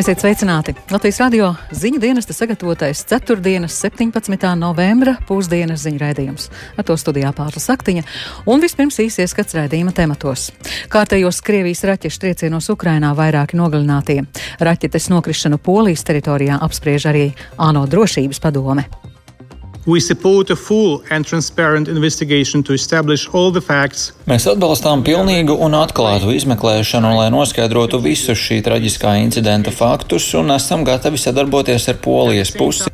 Esiet sveicināti! Latvijas radio ziņu dienesta sagatavotais 4. 17. novembra pusdienas ziņu raidījums. Ar to studijā pārla saktiņa un vispirms īsi ieskats raidījuma tematos. Kārtējos Krievijas raķešu triecienos Ukrainā vairāki nogalinātie. Raķetes nokrišanu Polijas teritorijā apspriež arī ANO drošības padome. Mēs atbalstām pilnīgu un atklātu izmeklēšanu, lai noskaidrotu visus šī traģiskā incidenta faktus un esam gatavi sadarboties ar Polijas pusi.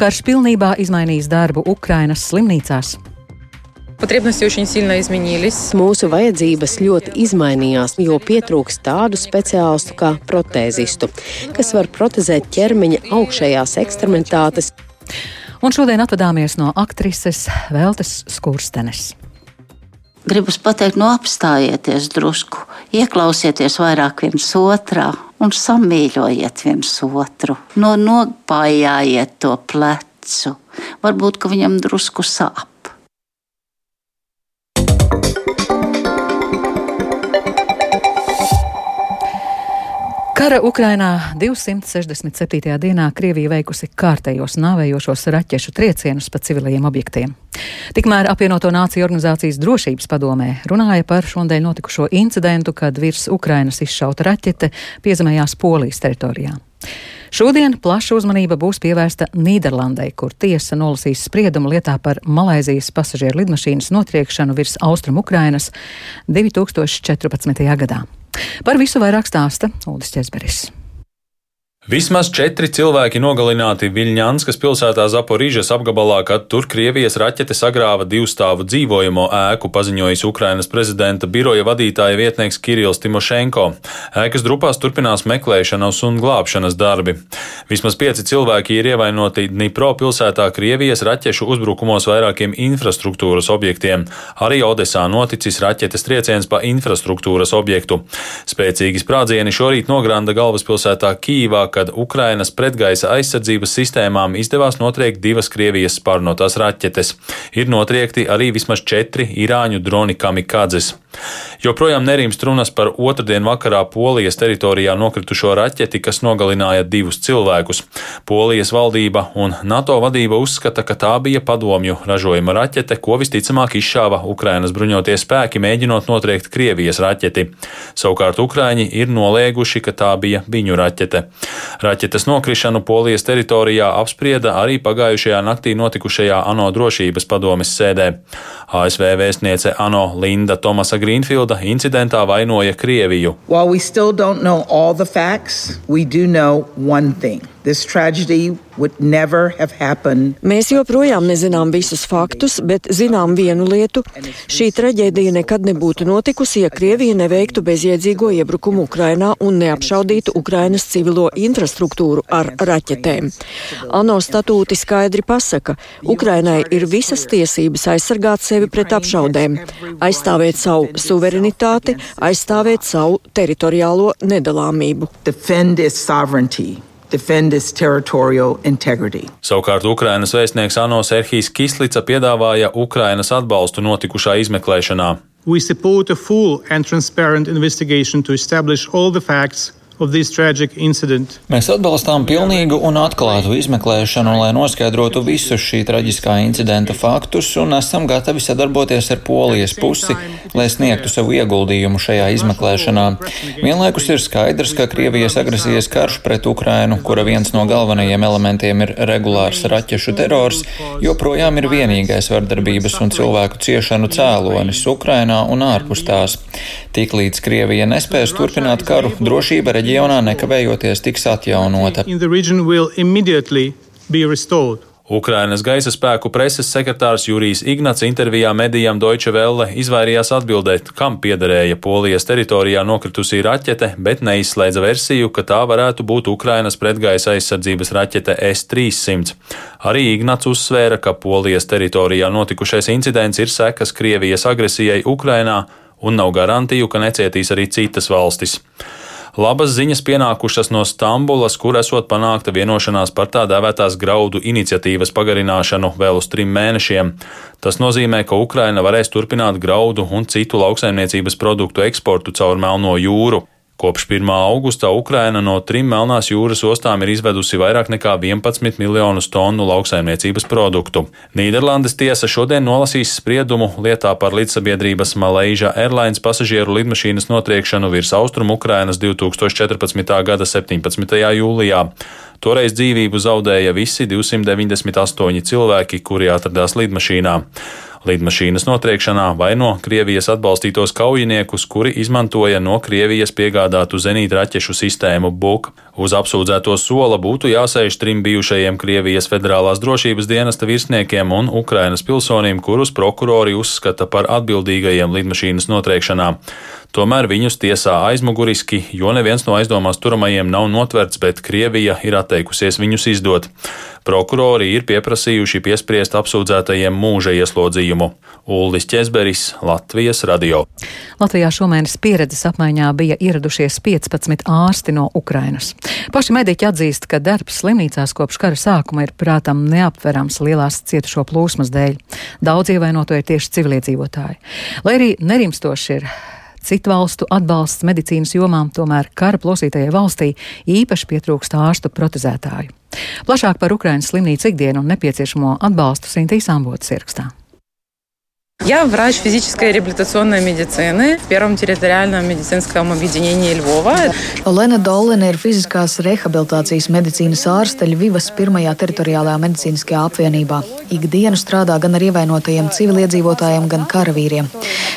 Karš pilnībā izmainīs darbu Ukrainas slimnīcās. Mūsu vajadzības ļoti izmainījās, jo pietrūks tādu speciālistu kā protēzistu, kas var protezēt ķermeņa augšējās ekstremitātes. Un šodien atvadāmies no aktrises Veltes Skurstenes. Gribu pateikt, no apstājieties drusku, ieklausieties vairāk viens otrā un samīļojiet viens otru. No nopājājiet to plecu. Varbūt, ka viņam drusku sāp. Kara Ukrainā 267. dienā Krievija veikusi kārtējos nāvējošos raķešu triecienus pa civilajiem objektiem. Tikmēr apvienoto nāciju organizācijas drošības padomē runāja par šodien notikušo incidentu, kad virs Ukrainas izšauta raķete piezemējās Polijas teritorijā. Šodien plaša uzmanība būs pievērsta Nīderlandei, kur tiesa nolasīs spriedumu lietā par Malaizijas pasažieru lidmašīnas notriekšanu virs Austrum Ukrainas 2014. gadā. Par visu vairāk stāsta Ulris Česberis. Vismaz četri cilvēki nogalināti Viļņanskas pilsētā Zaporīžas apgabalā, kad tur Krievijas raķete sagrāva divstāvu dzīvojamo ēku, paziņojis Ukrainas prezidenta biroja vadītāja vietnieks Kirills Timošenko. Ēkas drupās turpinās meklēšanas un glābšanas darbi. Vismaz pieci cilvēki ir ievainoti Dnipro pilsētā Krievijas raķešu uzbrukumos vairākiem infrastruktūras objektiem. Arī Odesā noticis raķetes trieciens pa infrastruktūras objektu. Spēcīgi sprādzieni šorīt nogranda galvaspilsētā Kīvā, kad Ukrainas pretgaisa aizsardzības sistēmām izdevās notriekt divas Krievijas spārnotās raķetes. Ir notriekti arī vismaz četri Irāņu droni kamikadzes. Joprojām nerimst runas par otrdien vakarā Polijas teritorijā nokritušo raķeti, kas nogalināja divus cilvēkus. Polijas valdība un NATO vadība uzskata, ka tā bija padomju ražojuma raķete, ko visticamāk izšāva Ukrainas bruņotie spēki, mēģinot notriekt Krievijas raķeti. Savukārt Ukraiņi ir nolieguši, ka tā bija viņu raķete. Raķetes nokrišanu Polijas teritorijā apsprieda arī pagājušajā naktī notikušajā ANO drošības padomes sēdē. ASV vēstniece ANO Linda Tomasa Greenfielda incidentā vainoja Krieviju. While we still don't know all the facts, we do know one thing. This tragedy Mēs joprojām nezinām visus faktus, bet zinām vienu lietu. Šī traģēdija nekad nebūtu notikusi, ja Krievija neveiktu bezjēdzīgo iebrukumu Ukrainā un neapšaudītu Ukrainas civilo infrastruktūru ar raķetēm. ANO statūti skaidri pasaka, Ukrainai ir visas tiesības aizsargāt sevi pret apšaudēm, aizstāvēt savu suverenitāti, aizstāvēt savu teritoriālo nedalāmību. Defend its sovereignty defend its territorial integrity. Savukārt Ukrainas vēstnieks ANO Serhijas Kislica piedāvāja Ukrainas atbalstu notikušā izmeklēšanā. We support a full and transparent investigation to establish all the facts Mēs atbalstām pilnīgu un atklātu izmeklēšanu, lai noskaidrotu visus šī traģiskā incidenta faktus, un esam gatavi sadarboties ar Polijas pusi, lai sniegtu savu ieguldījumu šajā izmeklēšanā. Vienlaikus ir skaidrs, ka Krievijas agresijas karš pret Ukrainu, kura viens no galvenajiem elementiem ir regulārs raķešu terors, joprojām ir vienīgais vardarbības un cilvēku ciešanu cēlonis Ukrainā un ārpus tās. Tiklīdz Krievija nespēs turpināt karu, drošība reģionā nekavējoties tiks atjaunota. Ukrainas gaisa spēku preses sekretārs Jurijs Ignats intervijā medijām Deutsche Welle izvairījās atbildēt, kam piederēja Polijas teritorijā nokritusī raķete, bet neizslēdza versiju, ka tā varētu būt Ukrainas pretgaisa aizsardzības raķete S-300. Arī Ignats uzsvēra, ka Polijas teritorijā notikušais incidents ir sekas Krievijas agresijai Ukrainā un nav garantiju, ka necietīs arī citas valstis. Labas ziņas pienākušas no Stambulas, kur esot panākta vienošanās par tā dēvētās graudu iniciatīvas pagarināšanu vēl uz trim mēnešiem. Tas nozīmē, ka Ukraina varēs turpināt graudu un citu lauksaimniecības produktu eksportu caur Melno jūru. Kopš 1. augusta Ukraina no trim Melnās jūras ostām ir izvedusi vairāk nekā 11 miljonus tonu lauksaimniecības produktu. Nīderlandes tiesa šodien nolasīs spriedumu lietā par līdzsabiedrības Malaysia Airlines pasažieru lidmašīnas notriekšanu virs austrumu Ukrainas 2014. gada 17. jūlijā. Toreiz dzīvību zaudēja visi 298 cilvēki, kuri atradās lidmašīnā lidmašīnas notriekšanā vaino Krievijas atbalstītos kaujiniekus, kuri izmantoja no Krievijas piegādātu zenītraķešu sistēmu BUK. Uz apsūdzēto sola būtu jāsēž trim bijušajiem Krievijas federālās drošības dienesta virsniekiem un Ukrainas pilsonim, kurus prokurori uzskata par atbildīgajiem lidmašīnas notriekšanā. Tomēr viņus tiesā aizmuguriski, jo neviens no aizdomās turamajiem nav notverts, bet Krievija ir atteikusies viņus izdot. Prokurori ir pieprasījuši piespriest apsūdzētajiem mūža ieslodzījumu. Ulris Česberis, Latvijas radio. Latvijā šomēnes pieredzes apmaiņā bija ieradušies 15 ārsti no Ukrainas. Paši mediķi atzīst, ka darbs slimnīcās kopš kara sākuma ir prātam neaptverams lielās cietušo plūsmas dēļ. Daudz ievainoto ir tieši civiliedzīvotāji. Lai arī nerimstoši ir citu valstu atbalsts medicīnas jomām, tomēr kara plosītajai valstī īpaši pietrūkst ārstu protezētāju. Plašāk par Ukrainas slimnīcu ikdienu un nepieciešamo atbalstu Sintīs Ambotas ierakstā. Я врач физической реабилитационной медицины в первом территориальном медицинском объединении Львова. Lena Dolina ir fiziskās rehabilitācijas medicīnas ārste Ļvivas pirmajā teritoriālajā medicīniskajā apvienībā. Ikdienu strādā gan ar ievainotajiem civiliedzīvotājiem, gan karavīriem.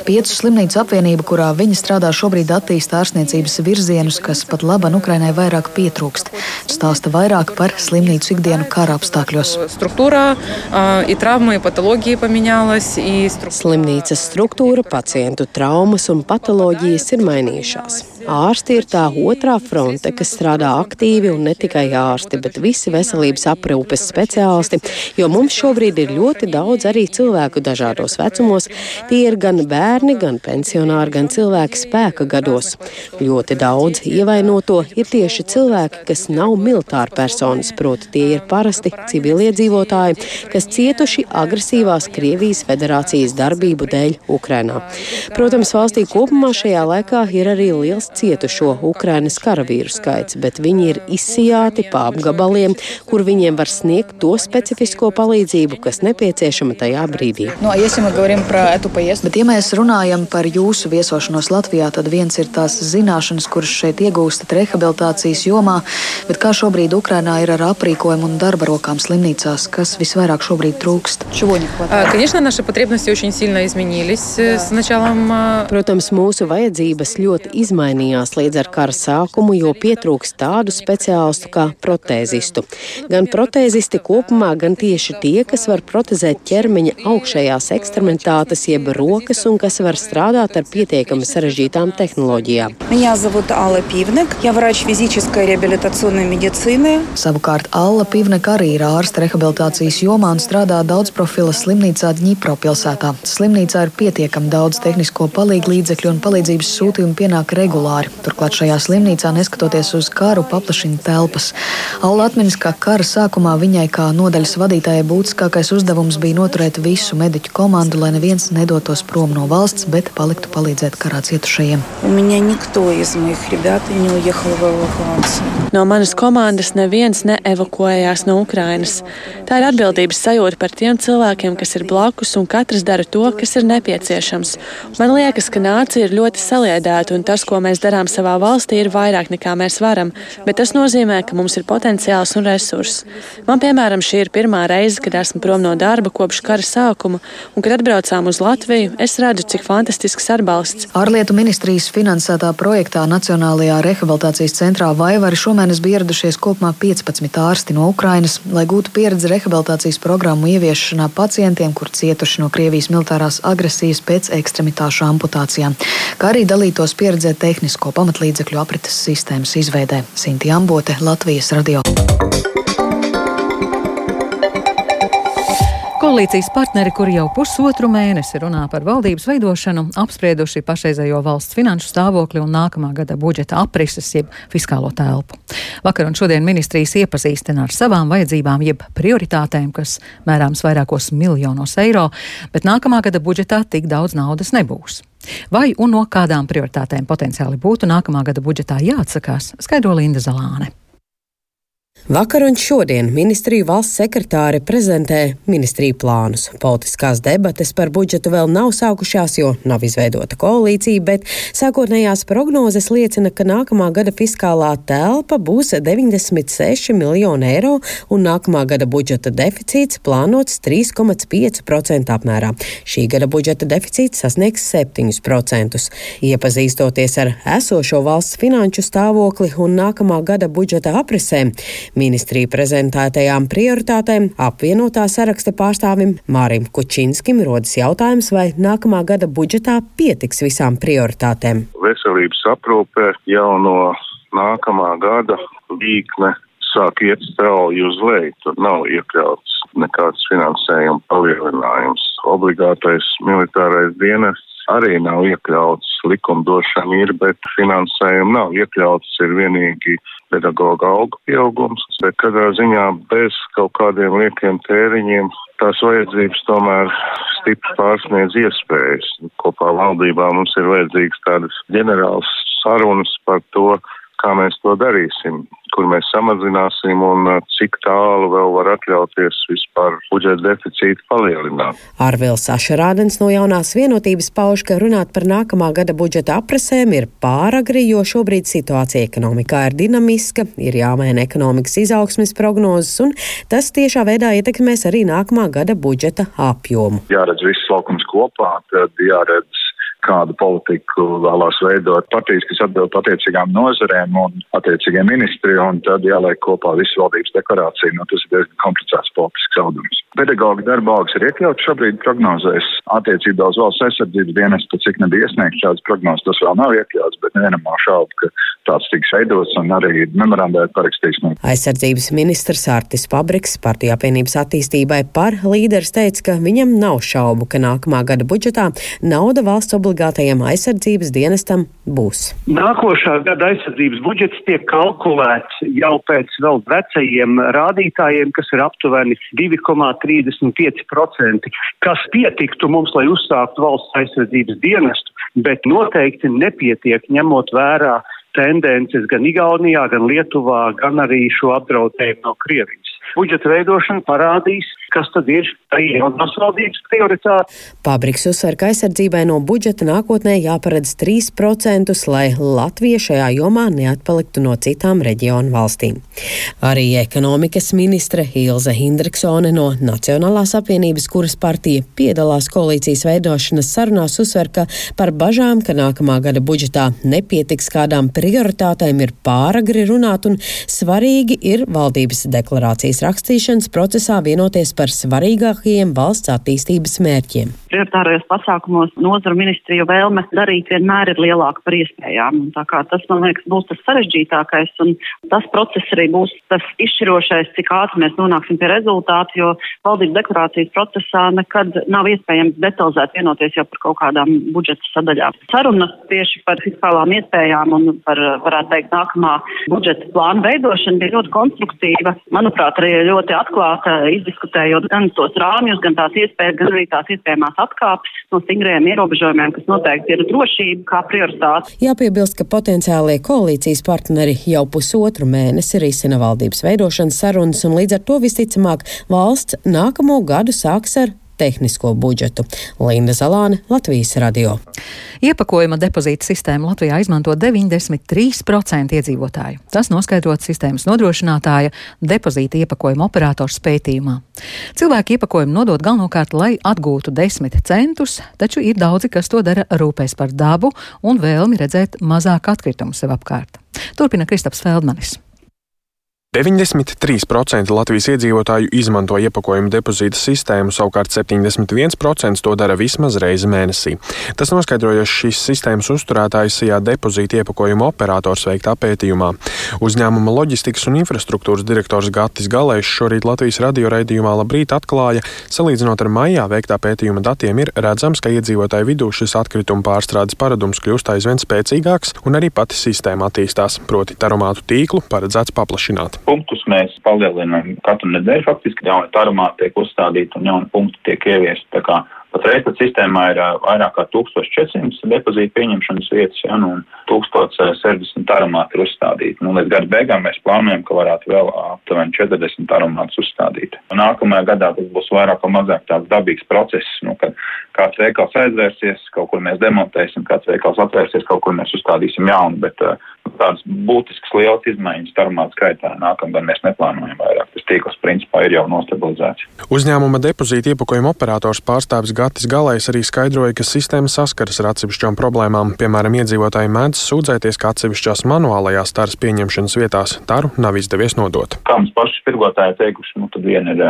Piecu slimnīcu apvienība, kurā viņa strādā, šobrīd attīsta ārstniecības virzienus, kas pat laban Ukrainai vairāk pietrūkst. Stāsta vairāk par slimnīcu ikdienu kara apstākļos. Struktūra, и травмы, и патологии поменялась, и Slimnīcas struktūra, pacientu traumas un patoloģijas ir mainījušās. Ārsti ir tā otrā fronte, kas strādā aktīvi un ne tikai ārsti, bet visi veselības aprūpes speciālisti, jo mums šobrīd ir ļoti daudz arī cilvēku dažādos vecumos. Tie ir gan bērni, gan pensionāri, gan cilvēki spēka gados. Ļoti daudz ievainoto ir tieši cilvēki, kas nav militāri personas, proti tie ir parasti civiliedzīvotāji, kas cietuši agresīvās Krievijas federācijas darbību dēļ Ukrainā. Protams, valstī kopumā šajā laikā ir arī liels cietušo Ukrainas karavīru skaits, bet viņi ir izsijāti pa apgabaliem, kur viņiem var sniegt to specifisko palīdzību, kas nepieciešama tajā brīdī. No, bet, ja mēs runājam par jūsu viesošanos Latvijā, tad viens ir tās zināšanas, kuras šeit iegūstat rehabilitācijas jomā, bet kā šobrīd Ukrainā ir ar aprīkojumu un darba rokām slimnīcās, kas visvairāk šobrīd trūkst? Конечно, наши потребности очень сильно изменились с началом. Protams, mūsu vajadzības ļoti izmainījās mainījās līdz ar kara sākumu, jo pietrūks tādu speciālistu kā protēzistu. Gan protēzisti kopumā, gan tieši tie, kas var protezēt ķermeņa augšējās ekstremitātes, jeb rokas un kas var strādāt ar pietiekami sarežģītām tehnoloģijām. Savukārt Alla Pivnek arī ir ārsta rehabilitācijas jomā un strādā daudz profila slimnīcā Ņipro pilsētā. Slimnīcā ir pietiekami daudz tehnisko palīdzību līdzekļu un palīdzības sūtījumu pienāk regulāri regulāri. Turklāt šajā slimnīcā, neskatoties uz karu, paplašina telpas. Alla atminas, ka kara sākumā viņai kā nodaļas vadītājai būtiskākais uzdevums bija noturēt visu mediķu komandu, lai neviens nedotos prom no valsts, bet paliktu palīdzēt karā cietušajiem. No manas komandas neviens neevakuējās no Ukrainas. Tā ir atbildības sajūta par tiem cilvēkiem, kas ir blakus, un katrs dara to, kas ir nepieciešams. Man liekas, ka nācija ir ļoti saliedēta, un tas, ko mēs darām, darām savā valstī, ir vairāk nekā mēs varam, bet tas nozīmē, ka mums ir potenciāls un resurss. Man, piemēram, šī ir pirmā reize, kad esmu prom no darba kopš kara sākuma, un kad atbraucām uz Latviju, es redzu, cik fantastisks atbalsts. Ārlietu ministrijas finansētā projektā Nacionālajā rehabilitācijas centrā Vaivari šomēnes bija ieradušies kopumā 15 ārsti no Ukrainas, lai gūtu pieredzi rehabilitācijas programmu ieviešanā pacientiem, kur cietuši no Krievijas militārās agresijas pēc ekstremitāšu amputācijām, kā arī dalītos pieredzē tehnisko tehnisko pamatlīdzekļu aprites sistēmas izveidē. Sinti Ambote, Latvijas radio. Koalīcijas partneri, kuri jau pusotru mēnesi runā par valdības veidošanu, apsprieduši pašreizējo valsts finanšu stāvokli un nākamā gada budžeta aprises, jeb fiskālo telpu. Vakar un šodien ministrijas iepazīstina ar savām vajadzībām, jeb prioritātēm, kas mērāms vairākos miljonos eiro, bet nākamā gada budžetā tik daudz naudas nebūs. Vai un no kādām prioritātēm potenciāli būtu nākamā gada budžetā jāatsakās, skaidro Linda Zalāne. Vakar un šodien ministriju valsts sekretāri prezentē ministriju plānus. Politiskās debates par budžetu vēl nav sākušās, jo nav izveidota koalīcija, bet sākotnējās prognozes liecina, ka nākamā gada fiskālā telpa būs 96 miljoni eiro un nākamā gada budžeta deficīts plānots 3,5% apmērā. Šī gada budžeta deficīts sasniegs 7%. Iepazīstoties ar esošo valsts finanšu stāvokli un nākamā gada budžeta apresēm, Ministrija prezentētajām prioritātēm apvienotā saraksta pārstāvim Mārim Kučinskim rodas jautājums, vai nākamā gada budžetā pietiks visām prioritātēm. Veselības aprūpē jau no nākamā gada līkne sāk iet strauji uz leju. Tur nav iekļauts nekāds finansējuma palielinājums. Obligātais militārais dienests arī nav iekļauts. Likumdošana ir, bet finansējuma nav iekļauts. Ir vienīgi pedagoģa algu pieaugums, bet katrā ziņā bez kaut kādiem liekiem tēriņiem tās vajadzības tomēr stipri pārsniedz iespējas. Kopā valdībā mums ir vajadzīgas tādas ģenerālas sarunas par to, kā mēs to darīsim, kur mēs samazināsim un uh, cik tālu vēl var atļauties vispār budžeta deficītu palielināt. Arvils Ašerādens no jaunās vienotības pauž, ka runāt par nākamā gada budžeta aprasēm ir pāragri, jo šobrīd situācija ekonomikā ir dinamiska, ir jāmaina ekonomikas izaugsmes prognozes, un tas tiešā veidā ietekmēs arī nākamā gada budžeta apjomu. Jāredz viss laukums kopā, tad jāredz kādu politiku vēlās veidot partijas, kas atbild attiecīgām nozarēm un attiecīgiem ministri, un tad jāliek kopā visu valdības deklarāciju. Nu, tas ir diezgan komplicēts politisks audums. Pedagoģa darba algas ir iekļauts šobrīd prognozēs attiecībā uz valsts aizsardzības dienestu, cik nebija iesniegts šādas prognozes, tas vēl nav iekļauts, bet nevienam nav šaubu, ka tāds tiks veidots un arī memorandā ir parakstīts. No. Aizsardzības ministrs Artis Pabriks partijā apvienības attīstībai par līderis teica, ka viņam nav šaubu, ka nākamā gada budžetā nauda valsts obligācijām obligātajam aizsardzības dienestam būs. Nākošā gada aizsardzības budžets tiek kalkulēts jau pēc vēl vecajiem rādītājiem, kas ir aptuveni 2,35%, kas pietiktu mums, lai uzsāktu valsts aizsardzības dienestu, bet noteikti nepietiek ņemot vērā tendences gan Igaunijā, gan Lietuvā, gan arī šo apdraudējumu no Krievijas. Budžeta veidošana parādīs, kas tad ir arī jaunās valdības prioritāte. Pabriks uzsver, ka aizsardzībai no budžeta nākotnē jāparedz 3%, lai Latvija šajā jomā neatpaliktu no citām reģionu valstīm. Arī ekonomikas ministre Ilze Hindriksone no Nacionālās apvienības, kuras partija piedalās koalīcijas veidošanas sarunās, uzsver, ka par bažām, ka nākamā gada budžetā nepietiks kādām prioritātēm, ir pāragri runāt un svarīgi ir valdības deklarācijas rakstīšanas procesā vienoties par svarīgākajiem valsts attīstības mērķiem. Prioritārajos pasākumos nozaru ministriju vēlme darīt vienmēr ir lielāka par iespējām. Tas, man liekas, būs tas sarežģītākais, un tas process arī būs tas izšķirošais, cik ātri mēs nonāksim pie rezultātu, jo valdības deklarācijas procesā nekad nav iespējams detalizēt vienoties jau par kaut kādām budžeta sadaļām. Sarunas tieši par fiskālām iespējām un par, varētu teikt, nākamā budžeta plāna veidošanu bija ļoti konstruktīva. Manuprāt, arī ļoti atklāta, izdiskutējot gan tos rāmjus, gan tās iespējas, gan arī tās iespējamās atkāpes no stingriem ierobežojumiem, kas noteikti ir drošība kā prioritāte. Jāpiebilst, ka potenciālie koalīcijas partneri jau pusotru mēnesi risina valdības veidošanas sarunas, un līdz ar to visticamāk valsts nākamo gadu sāks ar tehnisko budžetu. Linda Zalāne, Latvijas radio. Iepakojuma depozīta sistēmu Latvijā izmanto 93% iedzīvotāju. Tas noskaidrot sistēmas nodrošinātāja depozīta iepakojuma operators pētījumā. Cilvēki iepakojumu nodod galvenokārt, lai atgūtu desmit centus, taču ir daudzi, kas to dara rūpēs par dabu un vēlmi redzēt mazāk atkritumu sev apkārt. Turpina Kristaps Feldmanis. 93% Latvijas iedzīvotāju izmanto iepakojumu depozīta sistēmu, savukārt 71% to dara vismaz reizi mēnesī. Tas noskaidrojas šīs sistēmas uzturētājs Sijā depozīta iepakojumu operators veiktā pētījumā. Uzņēmuma loģistikas un infrastruktūras direktors Gatis Galējs šorīt Latvijas radio raidījumā Labrīt atklāja, salīdzinot ar maijā veiktā pētījuma datiem, ir redzams, ka iedzīvotāju vidū šis atkrituma pārstrādes paradums kļūst aizvien spēcīgāks un arī pati sistēma attīstās, proti taromātu tīklu paredzēts paplašināt punktus mēs palielinām katru nedēļu. Faktiski jauni tarumā tiek uzstādīti un jauni punkti tiek kā Patreiz pat sistēmā ir vairāk kā 1400 depozītu pieņemšanas vietas, ja, nu, un 1060 aromāti ir uzstādīti. Nu, līdz gada beigām mēs plānojam, ka varētu vēl aptuveni 40 aromātus uzstādīt. Un nākamajā gadā tas būs vairāk vai mazāk tāds dabīgs process, nu, kad kāds veikals aizvērsies, kaut kur mēs demontēsim, kāds veikals atvērsies, kaut kur mēs uzstādīsim jaunu, bet uh, tādas būtiskas lielas izmaiņas aromātu skaitā nākamgad mēs neplānojam vairāk. Tas tīkls principā ir jau nostabilizēts. Uzņēmuma depozīta iepakojuma operators pārstāvis Gatis Galais arī skaidroja, ka sistēma saskaras ar atsevišķām problēmām. Piemēram, iedzīvotāji mēdz sūdzēties, ka atsevišķās manuālajās taras pieņemšanas vietās taru nav izdevies nodot. Kā mums paši tirgotāji teikuši, nu tad viena ir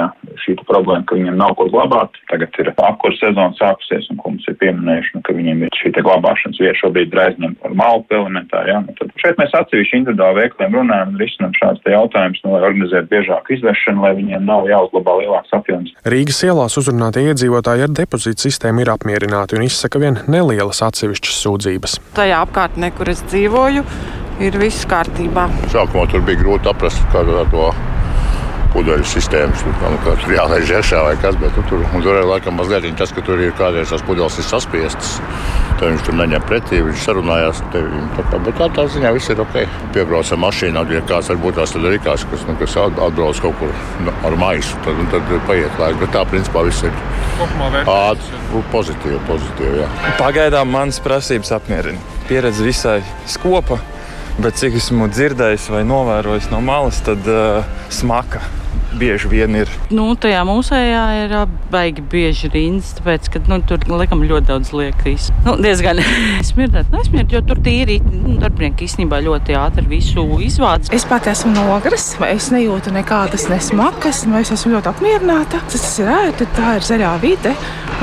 šī problēma, ka viņiem nav ko glabāt. Tagad ir apkurss sezona sākusies, un ko mums ir pieminējuši, nu, ka viņiem ir šī glabāšanas vieta šobrīd ir aizņemta ar malku elementāri. Ja? Nu, šeit mēs atsevišķi individuāli veikliem runājam un risinām šādus jautājumus, nu, lai organizētu biežāku izvešanu, lai viņiem nav jāuzglabā lielāks apjoms. Rīgas ielās uzrunātie iedzīvotāji ar depozītu sistēmu ir apmierināti un izsaka vien nelielas atsevišķas sūdzības. Tajā apkārtnē, kur es dzīvoju, ir viss kārtībā. Sākumā tur bija grūti aprast, kāda ir to pudeļu sistēmas. Nu, tur jālaiž iekšā vai kas, bet nu, tur, tur ir laikam mazliet tas, ka tur ir kādreiz tās pudeles ir saspiestas. Tad viņš tur neņem pretī, viņš sarunājās ar tevi. Tā kā, bet tā, tā ziņā viss ir ok. Piebrauc ar mašīnu, ja kāds varbūt tās ir rīkās, kas, nu, kas atbrauc kaut kur nu, ar maisu, tad, nu, tad paiet laiks. Bet tā principā viss ir ātri, pozitīvi. pozitīvi jā. Pagaidām manas prasības apmierina. Pieredze visai skopa. Bet cik esmu dzirdējis vai novērojis no malas, tad uh, smaka bieži vien ir. Nu, tajā mūsējā ir baigi bieži rindas, tāpēc, ka nu, tur laikam ļoti daudz liekas. Nu, diezgan smirdēt, nesmirdēt, jo tur tīri nu, darbinieki īstenībā ļoti ātri visu izvāc. Es pat esmu nogras, es nejūtu nekādas nesmakas, nu, es esmu ļoti apmierināta. Tas ir ērti, tā ir zaļā vide,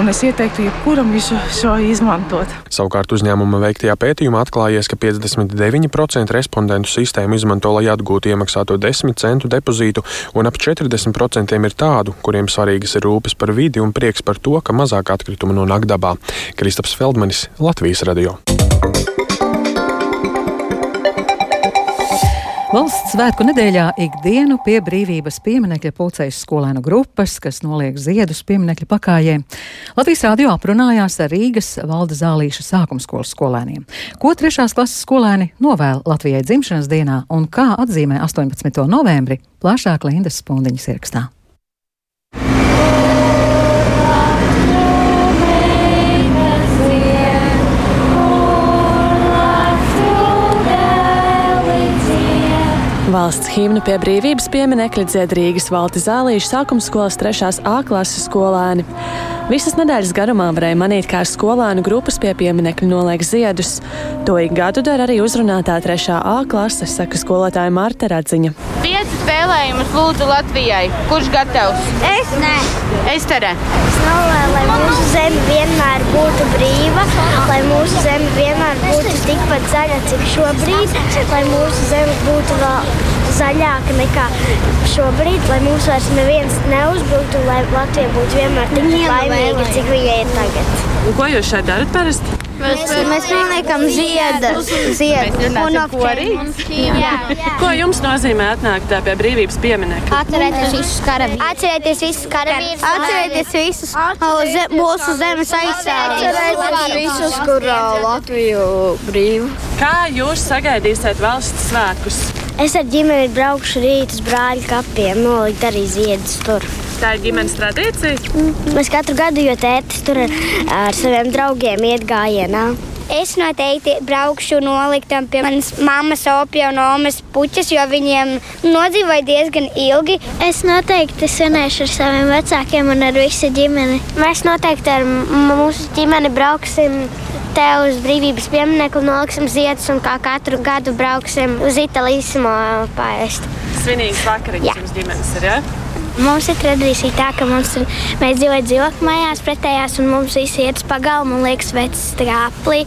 un es ieteiktu jebkuram visu šo izmantot. Savukārt uzņēmuma veiktajā pētījumā atklājies, ka 59% respondentu sistēmu izmanto, lai atgūtu iemaksāto 10 centu depozītu, un ap 40% ir tādu, kuriem svarīgas ir rūpes par vidi un prieks par to, ka mazāk atkritumu nonāk dabā. Kristaps Feldmanis, Latvijas radio. Valsts svētku nedēļā ikdienu pie brīvības pieminekļa pulcējas skolēnu grupas, kas noliek ziedus pieminekļa pakājē. Latvijas rādio aprunājās ar Rīgas valda zālīša sākumskolas skolēniem. Ko trešās klases skolēni novēl Latvijai dzimšanas dienā un kā atzīmē 18. novembri, plašāk Lindas Spundiņas ierakstā. Valsts himnu pie brīvības pieminekļa dzied Rīgas Valti Zālīša sākuma skolas 3. A klases skolēni. Visas nedēļas garumā varēja manīt, kā skolēnu grupas pie pieminekļa noliek ziedus. To ik gadu dara arī uzrunātā 3. A klase, saka skolotāja Marta Radziņa. Piecas vēlējumus lūdzu Latvijai. Kurš gatavs? Es nē. Estere. Es novēlu, lai mūsu zeme vienmēr būtu brīva, lai mūsu zeme vienmēr būtu tikpat zaļa, cik šobrīd, lai mūsu zeme būtu vēl zaļāka nekā šobrīd, lai mums vairs neviens neuzbruktu, lai Latvija būtu vienmēr tik laimīga, cik viņa ir tagad. Un ko jūs šeit darat parasti? Mēs, mēs pieliekam ziedus, ziedus un okļus. Ko jums nozīmē atnākt pie brīvības pieminekļa? Atcerēties visus karavīrus. Atcerēties visus karavīrus. Atcerēties visus ze, mūsu zemes aizsardzības. Atcerēties visus, kur Latviju brīvu. Kā jūs sagaidīsiet valsts svētkus? Es ar ģimeni braukšu rīt uz brāļa kapiem, nolikt arī ziedus tur. Tā ir ģimenes tradīcija. Mm. Mēs katru gadu, jo tētis tur ar, ar saviem draugiem iet gājienā. Es noteikti braukšu noliktam pie manas mammas, opija un omas puķas, jo viņiem nodzīvoja diezgan ilgi. Es noteikti svinēšu ar saviem vecākiem un ar visu ģimeni. Mēs noteikti ar mūsu ģimeni brauksim te uz brīvības pieminiektu, noliksim ziedus un kā katru gadu brauksim uz Itālijas pāriest. Svinīgs vakariņas jums ģimenes ir, ja? Mums ir tradīcija tā, ka mums ir, mēs dzīvojam dzīvokļu mājās pretējās, un mums visi iet uz pagalmu un liekas vecs strāplī.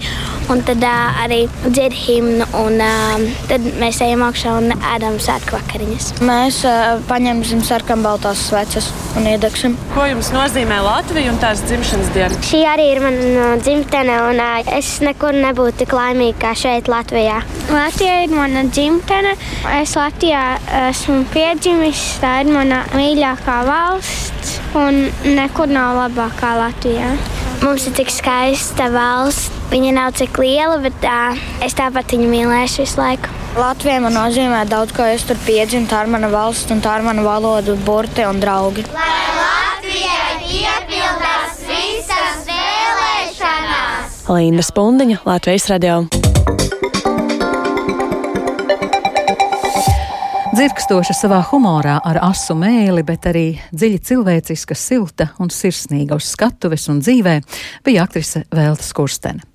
Un tad uh, arī dzied himnu, un uh, tad mēs ejam augšā un ēdam svētku vakariņas. Mēs uh, paņemsim sarkanbaltās sveces un iedegsim. Ko jums nozīmē Latvija un tās dzimšanas diena? Šī arī ir mana dzimtene, un uh, es nekur nebūtu tik laimīga kā šeit, Latvijā. Latvija ir mana dzimtene. Es Latvijā esmu piedzimis, tā ir mana mīļākā valsts, un nekur nav labākā Latvijā. Mums ir tik skaista valsts. Viņa nav cik liela, bet uh, es tāpat viņu mīlēšu visu laiku. Latvija man nozīmē daudz, ko es tur piedzimu. Tā ir mana valsts, un tā ir mana valoda, burti un draugi. Lai Latvijai piepildās visas vēlēšanās! Līna Spundiņa, Latvijas radio. Dzirkstoša savā humorā ar asu mēli, bet arī dziļi cilvēciska, silta un sirsnīga uz skatuves un dzīvē bija aktrise Velta Skurstene.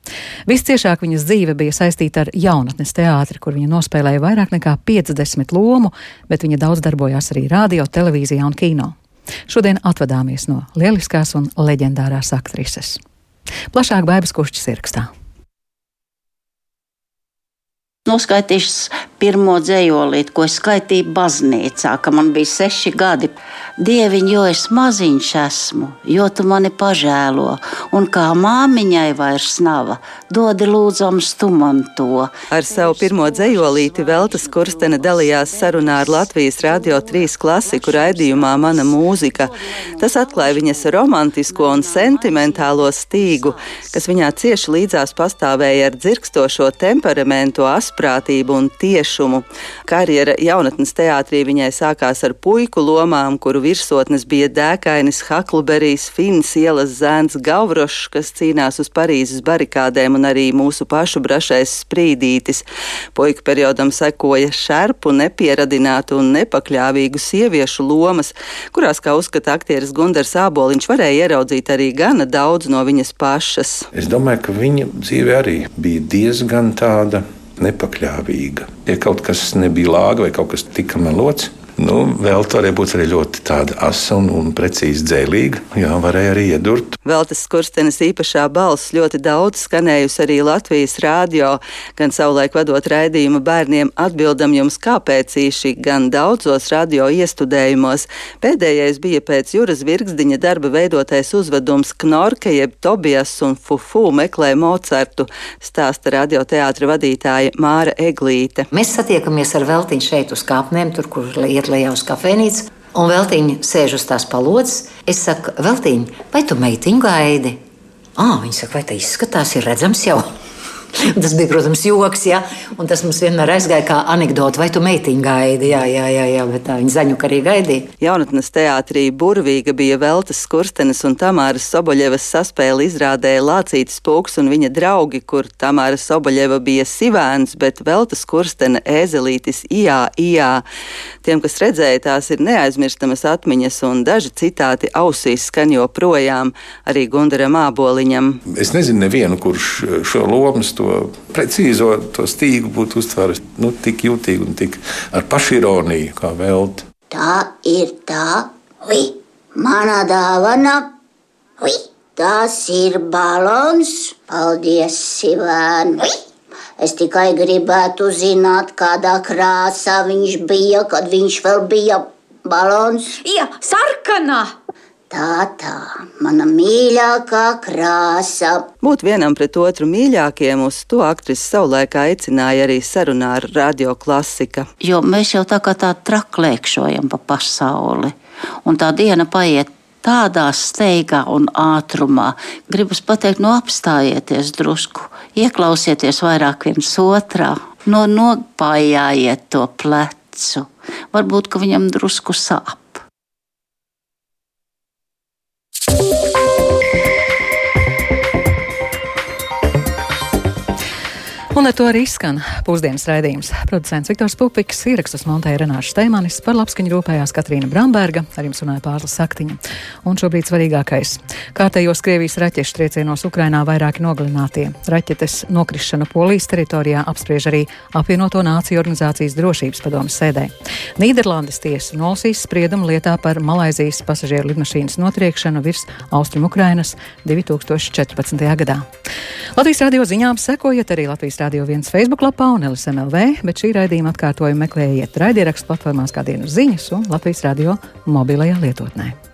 Visciešāk viņas dzīve bija saistīta ar jaunatnes teātri, kur viņa nospēlēja vairāk nekā 50 lomu, bet viņa daudz darbojās arī radio, televīzijā un kino. Šodien atvadāmies no lieliskās un leģendārās aktrises. Plašāk Bābas Kušķis ierakstā. Noskaitīšu pirmo dzējolīti, ko es skaitīju baznīcā, kad man bija seši gadi. Dieviņ, jo es maziņš esmu, jo tu mani pažēlo, un kā māmiņai vairs nav, dodi lūdzams tu man to. Ar savu pirmo dzējolīti Veltas Kurstene dalījās sarunā ar Latvijas Radio 3 klasiku raidījumā Mana mūzika. Tas atklāja viņas romantisko un sentimentālo stīgu, kas viņā cieši līdzās pastāvēja ar dzirkstošo temperamentu, asprātību un tiešumu. Karjera jaunatnes teātrī viņai sākās ar puiku lomām, kuru virsotnes bija dēkainis Haklberijs, Fins ielas zēns Gavrošs, kas cīnās uz Parīzes barikādēm, un arī mūsu pašu brašais sprīdītis. Puika periodam sekoja šerpu, nepieradinātu un nepakļāvīgu sieviešu lomas, kurās, kā uzskata aktieris Gundars Āboliņš, varēja ieraudzīt arī gana daudz no viņas pašas. Es domāju, ka viņa dzīve arī bija diezgan tāda nepakļāvīga. Ja kaut kas nebija lāga vai kaut kas tika melots, Nu, vēl tā varēja būt arī ļoti tāda asa un, un precīzi dzēlīga. Jā, varēja arī iedurt. Veltes Kurstenes īpašā balss ļoti daudz skanējusi arī Latvijas rādio, gan savulaik vadot raidījumu bērniem atbildam jums, kāpēc īši, gan daudzos radio iestudējumos. Pēdējais bija pēc Juras Virgsdiņa darba veidotais uzvedums Knorke jeb Tobijas un Fufu meklē Mocartu, stāsta radioteātra vadītāja Māra Eglīte. Mēs satiekamies ar Veltiņu šeit uz kāpnēm, tur, kur iet lejā uz kafejnīcu. Un Veltīņa sēž uz tās palodzes. Es saku, Veltīņa, vai tu meitiņu gaidi? Ah, viņa saka, vai tā izskatās, ir redzams jau. Tas bija, protams, joks, ja? un tas mums vienmēr aizgāja kā anekdote. Vai tu meitiņu gaidi? Jā, jā, jā, jā bet tā viņa zaņuka arī gaidīja. Jaunatnes teātrī burvīga bija Veltes Skurstenes un Tamāras Soboļevas saspēle izrādē Lācītis Pūks un viņa draugi, kur Tamāra Soboļeva bija sivēns, bet Veltes Skurstene ēzelītis ijā, ijā. Tiem, kas redzēja, tās ir neaizmirstamas atmiņas, un daži citāti ausīs skan joprojām arī Gundaram Āboliņam. Es nezinu nevienu, kurš šo lomas to precīzo to stīgu būtu uztvēris nu, tik jūtīgi un tik ar pašironiju kā velti. Tā ir tā, ui, mana dāvana, ui, tas ir balons. Paldies, Sivēn! Es tikai gribētu zināt, kādā krāsā viņš bija, kad viņš vēl bija balons. Jā, sarkanā! Tā, tā, mana mīļākā krāsa. Būt vienam pret otru mīļākiem, uz to aktrise savulaik aicināja arī sarunā ar radio klasika. Jo mēs jau tā kā tā traklēkšojam pa pasauli, un tā diena paiet tādā steigā un ātrumā. Gribas pateikt, no apstājieties drusku, ieklausieties vairāk viens otrā, no nopājājiet to plecu. Varbūt, ka viņam drusku sāp. Un ar to arī skan pusdienas raidījums. Producents Viktors Pupiks, ierakstus montēja Renāša Steimanis, par labskaņu rūpējās Katrīna Bramberga, ar jums runāja Pārla Saktiņa. Un šobrīd svarīgākais - kārtējos Krievijas raķešu triecienos Ukrainā vairāki nogalinātie. Raķetes nokrišana Polijas teritorijā apspriež arī apvienoto nāciju organizācijas drošības padomas sēdē. Nīderlandes tiesa nolasīs spriedumu lietā par Malaizijas pasažieru lidmašīnas notriekšanu virs Austrum Ukrainas 2014. gadā. Latvijas radio ziņām sekojiet arī Latvijas Radio 1 Facebook lapā un LSMLV, bet šī raidījuma atkārtojumu meklējiet raidierakstu platformās kā dienas ziņas un Latvijas radio mobilajā lietotnē.